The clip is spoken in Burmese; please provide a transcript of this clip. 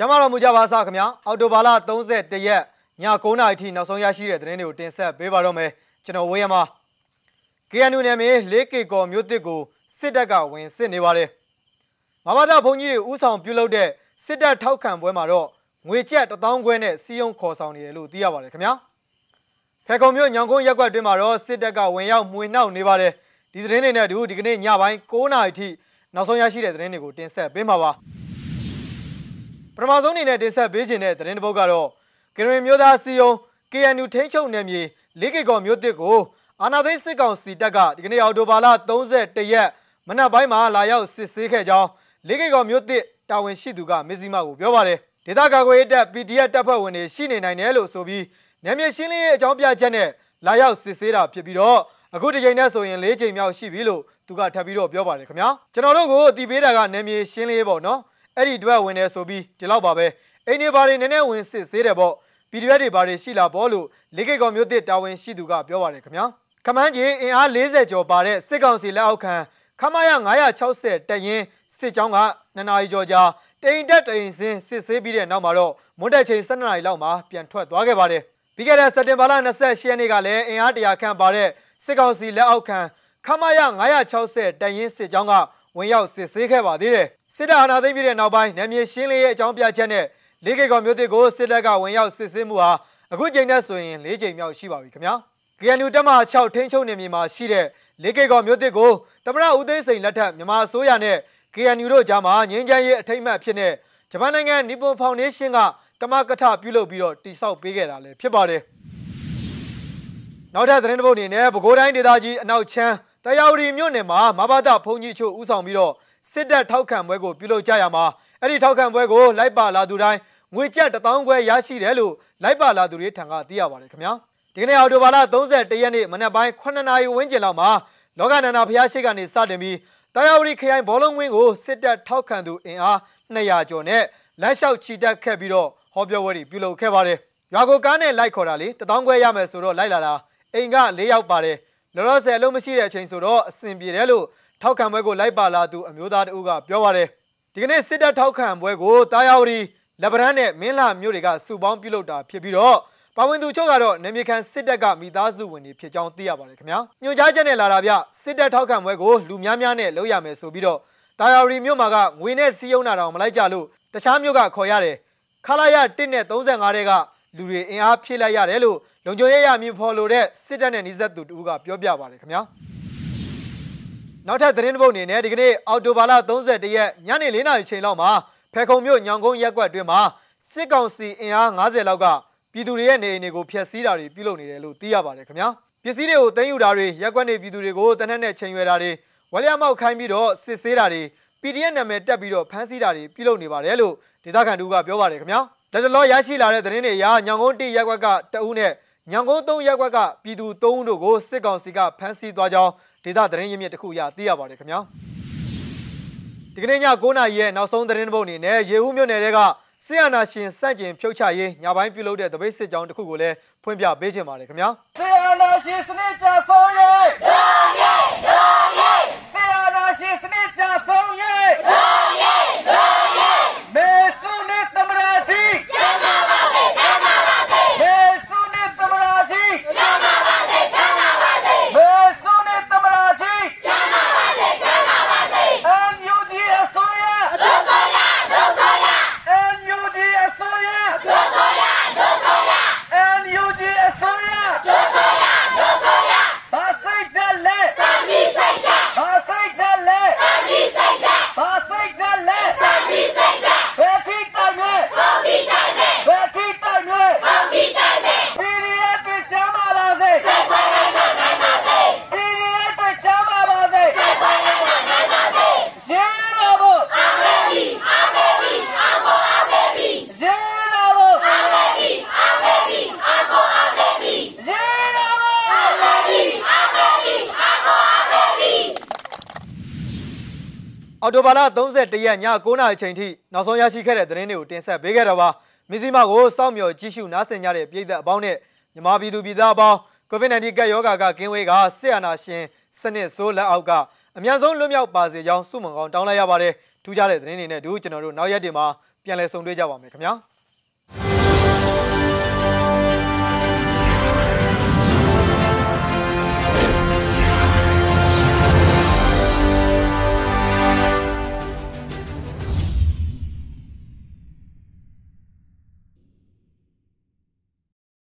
ကျမတော်မူကြပါစားခင်ဗျာအော်တိုဘာလ31ရက်ည9:00နာရီထိနောက်ဆုံးရရှိတဲ့သတင်းတွေကိုတင်ဆက်ပေးပါတော့မယ်ကျွန်တော်ဝေးရမှာ KNU နယ်မြေ၄ကီကောမြို့တစ်ကိုစစ်တပ်ကဝင်စစ်နေပါတယ်မဘာသာဘုံကြီးတွေဥဆောင်ပြုလုပ်တဲ့စစ်တပ်ထောက်ခံပွဲမှာတော့ငွေကျပ်1000ခွဲနဲ့စီယုံခေါ်ဆောင်နေတယ်လို့သိရပါတယ်ခင်ဗျာဖဲခုံမြို့ညောင်ကုန်းရက်ကွက်တွင်မှာတော့စစ်တပ်ကဝင်ရောက်မှွေနှောက်နေပါတယ်ဒီသတင်းတွေနဲ့အတူဒီကနေ့ညပိုင်း9:00နာရီထိနောက်ဆုံးရရှိတဲ့သတင်းတွေကိုတင်ဆက်ပေးမှာပါ ပထမဆုံးအနေနဲ့တင်ဆက်ပေးခြင်းတဲ့သတင်းတစ်ပုဒ်ကတော့ကရင်မျိုးသားစီယုံ KNU ထိန်းချုပ်နယ်မြေလေးကေကော်မြို့တစ်ကိုအာနာသိန်းစစ်ကောင်စီတပ်ကဒီကနေ့အော်တိုဘာလ31ရက်မနက်ပိုင်းမှာလာရောက်စစ်ဆေးခဲ့ကြောင်းလေးကေကော်မြို့တစ်တာဝန်ရှိသူကမစ္စည်းမကိုပြောပါတယ်ဒေသကာကွယ်ရေးတပ် PDF တပ်ဖွဲ့ဝင်တွေရှိနေနိုင်တယ်လို့ဆိုပြီးနယ်မြေရှင်းလင်းရေးအကြောင်းပြချက်နဲ့လာရောက်စစ်ဆေးတာဖြစ်ပြီးတော့အခုဒီချိန်နဲ့ဆိုရင်၄ချိန်မြောက်ရှိပြီလို့သူကထပ်ပြီးတော့ပြောပါတယ်ခင်ဗျာကျွန်တော်တို့ကိုအတီးပေးတာကနယ်မြေရှင်းလင်းရေးပေါ့နော် အဲ့ဒီအတွက်ဝင်နေဆိုပြီးဒီလောက်ပါပဲအိမ်နေပါတွေနည်းနည်းဝင်စစ်ဆေးတယ်ပေါ့ PDF တွေဘာတွေရှိလာပေါ့လို့လေးကိတ်ကောင်မျိုးတစ်တာဝန်ရှိသူကပြောပါတယ်ခင်ဗျာခမန်းကြီးအင်အား40ကျော်ပါတဲ့စစ်ကောင်စီလက်အောက်ခံခမရ960တရင်စစ်ကြောင်းကနှစ်နာရီကျော်ကြာတိန်တက်တိန်စင်းစစ်ဆေးပြီးတဲ့နောက်မှာတော့မွန်းတက်ချိန်12နာရီလောက်မှာပြန်ထွက်သွားခဲ့ပါတယ်ပြီးခဲ့တဲ့စက်တင်ဘာလ28ရက်နေ့ကလည်းအင်အား100ခန့်ပါတဲ့စစ်ကောင်စီလက်အောက်ခံခမရ960တရင်စစ်ကြောင်းကဝင်ရောက်စစ်ဆေးခဲ့ပါသေးတယ် စစ်တပ်အာဏာသိမ်းပြီးတဲ့နောက်ပိုင်းနယ်မြေရှင်းလင်းရေးအကြောင်းပြချက်နဲ့လေးကိတ်ကောင်မျိုးတစ်ကိုစစ်တပ်ကဝင်ရောက်စစ်ဆေးမှုဟာအခုချိန်နဲ့ဆိုရင်၄ချိန်မြောက်ရှိပါပြီခင်ဗျာ KNU တပ်မ6ထိန်းချုပ်နယ်မြေမှာရှိတဲ့လေးကိတ်ကောင်မျိုးတစ်ကိုတမရဦးသိန်းစိန်လက်ထက်မြန်မာအစိုးရနဲ့ KNU တို့ကြားမှာငင်းချမ်းရေးအထိမ့်မှတ်ဖြစ်တဲ့ဂျပန်နိုင်ငံနီပွန်ဖောင်ဒေးရှင်းကကမကထပြုလုပ်ပြီးတော့တိစောက်ပေးခဲ့တာလည်းဖြစ်ပါတယ်နောက်ထပ်သတင်းတစ်ပုဒ်အနေနဲ့ပဲခူးတိုင်းဒေသကြီးအနောက်ချမ်းတရားဝတီမြို့နယ်မှာမဘာသာဘုံကြီးချို့ဦးဆောင်ပြီးတော့ စစ်တပ်ထောက်ခံပွဲကိုပြုလုပ်ကြရမှာအဲ့ဒီထောက်ခံပွဲကိုလိုက်ပါလာသူတိုင်းငွေကျပ်1000ခွဲရရှိတယ်လို့လိုက်ပါလာသူတွေထံကသိရပါတယ်ခင်ဗျာဒီကနေ့အော်တိုဘာလ31ရက်နေ့မနက်ပိုင်း9နာရီဝန်းကျင်လောက်မှာလောကနန္ဒာဖျားရှိကနေစတင်ပြီးတရားဝတီခရိုင်ဘောလုံးဝင်းကိုစစ်တပ်ထောက်ခံသူအင်အား200ကျော်နဲ့လမ်းလျှောက်ချီတက်ခဲ့ပြီးတော့ဟောပြောပွဲတွေပြုလုပ်ခဲ့ပါတယ်ရွာကိုကားနဲ့လိုက်ခေါ်တာလေ1000ခွဲရမယ်ဆိုတော့လိုက်လာတာအိမ်က၄ယောက်ပါတယ်လောလောဆယ်အလုံးမရှိတဲ့အချိန်ဆိုတော့အဆင်ပြေတယ်လို့ ထောက်ခံပွဲကိုလိုက်ပါလာသူအမျိုးသားတဦးကပြောပါတယ်ဒီကနေ့စစ်တပ်ထောက်ခံပွဲကိုတာယာဝတီလက်ဗရန်နဲ့မင်းလာမျိုးတွေကစုပေါင်းပြုလုပ်တာဖြစ်ပြီးတော့ပါဝင်သူချုပ်ကတော့နေမြေခံစစ်တပ်ကမိသားစုဝင်တွေဖြစ်ကြောင်းသိရပါတယ်ခင်ဗျာညွှန်ကြားချက်နဲ့လာတာဗျစစ်တပ်ထောက်ခံပွဲကိုလူများများနဲ့လုပ်ရမယ်ဆိုပြီးတော့တာယာဝတီမြို့မှာကငွေနဲ့စီးယုံတာတော့မလိုက်ကြလို့တခြားမြို့ကခေါ်ရတယ်ခလာရ1နဲ့35တဲ့ကလူတွေအင်အားဖြည့်လိုက်ရတယ်လို့လုံခြုံရေးရမြင်ဖော်လို့တဲ့စစ်တပ်နဲ့နှိစက်သူတူကပြောပြပါတယ်ခင်ဗျာ နောက်ထပ်သတင်းတစ်ပုဒ်အနေနဲ့ဒီကနေ့အော်တိုဘာလ31ရက်ညနေ4နာရီချိန်လောက်မှာဖဲခုံမြို့ညောင်ကုန်းရက်ကွက်အတွင်းမှာစစ်ကောင်စီအင်အား90လောက်ကပြည်သူတွေရဲ့နေအိမ်တွေကိုဖျက်ဆီးတာတွေပြုလုပ်နေတယ်လို့သိရပါတယ်ခင်ဗျာပစ္စည်းတွေကိုတင်ယူတာတွေရက်ကွက်နေပြည်သူတွေကိုတနက်နဲ့ချိန်ရွယ်တာတွေဝလျမောက်ခိုင်းပြီးတော့စစ်ဆေးတာတွေ PDF နာမည်တက်ပြီးတော့ဖမ်းဆီးတာတွေပြုလုပ်နေပါတယ်လို့ဒေသခံတူကပြောပါတယ်ခင်ဗျာတတလောရရှိလာတဲ့သတင်းတွေအရညောင်ကုန်းတိရက်ကွက်ကတအူးနဲ့ညောင်ကုန်းသုံးရက်ကွက်ကပြည်သူ၃ဦးတို့ကိုစစ်ကောင်စီကဖမ်းဆီးသွားကြောင်း ဒေသသတင်းရင်းမြစ်တစ်ခုအရသိရပါတယ်ခင်ဗျာဒီကနေ့ည9:00နာရီရဲ့နောက်ဆုံးသတင်းတစ်ပုဒ်အနေနဲ့ရေဦးမြို့နယ်တဲကဆီယနာရှင်စန့်ကျင်ဖြုတ်ချရေးညပိုင်းပြုလုပ်တဲ့တပိတ်စစ်ကြောင်းတစ်ခုကိုလည်းဖွင့်ပြပေးခြင်းပါတယ်ခင်ဗျာဆေးအာနာရှင်စနစ်ကြဆုံးရေးလာရေးလာရေးဆေးအာနာရှင်စနစ်ကြဆုံးရေးလာရေးလာရေးမေဆုနေသမရာကြီးကျမ်းပါပါစေကျမ်းပါပါစေမေဆုနေသမရာကြီးကျမ်းပါပါစေကျမ်းပါပါစေမေဆုနေသမရာကြီးကျမ်းပါပါစေကျမ်းပါပါစေအန်ယူဂျီအစိုးရဒုဆိုရဒုဆိုရအန်ယူဂျီအစိုးရဒုဆိုရဒုဆိုရအန်ယူဂျီအစိုးရဒုဆိုရဒုဆိုရဘာစိတ်တလဲတမီစိတ်တဘာစိတ်တလဲတမီစိတ်တဘာစိတ်တလဲတမီစိတ်တဘယ်ထိတိုင်လဲသောဘီတိုင်လဲဘယ်ထိတိုင်လဲသောဘီတိုင်လဲပီရီရဲ့ပြချမ်းပါပါစေတဲ့ပါရကနိုင်ပါစေပီရီရဲ့ပြချမ်းပါပါစေတဲ့ပါရကနိုင်ပါစေရေတော်ဘုအာမေဘီအာမေဘီအာကိုအာမေဘီရေတော်ဘုအာမေဘီအာမေဘီအာကိုအာမေဘီရေတော်ဘုအာမေဘီအာမေဘီအာကိုအာမေဘီ အော်တိုဘာလ31ရက်ည9:00နာရီချိန်ထိနောက်ဆုံးရရှိခဲ့တဲ့သတင်းတွေကိုတင်ဆက်ပေးခဲ့တော့ပါမစ္စည်းမကိုစောင့်မျှော်ကြည့်ရှုနားဆင်ကြတဲ့ပြည်သက်အပေါင်းနဲ့မြန်မာပြည်သူပြည်သားအပေါင်း COVID-19 ကပ်ရောဂါကကင်းဝေးကစစ်အာဏာရှင်စနစ်ဆိုးလက်အောက်ကအများဆုံးလွတ်မြောက်ပါစေကြောင်းဆုမွန်ကောင်းတောင်းလိုက်ရပါတယ်ထူးခြားတဲ့သတင်းတွေနဲ့အတူကျွန်တော်တို့နောက်ရက်တွေမှာပြပြန်လည်ဆုံတွေ့ကြပါမယ်ခင်ဗျာ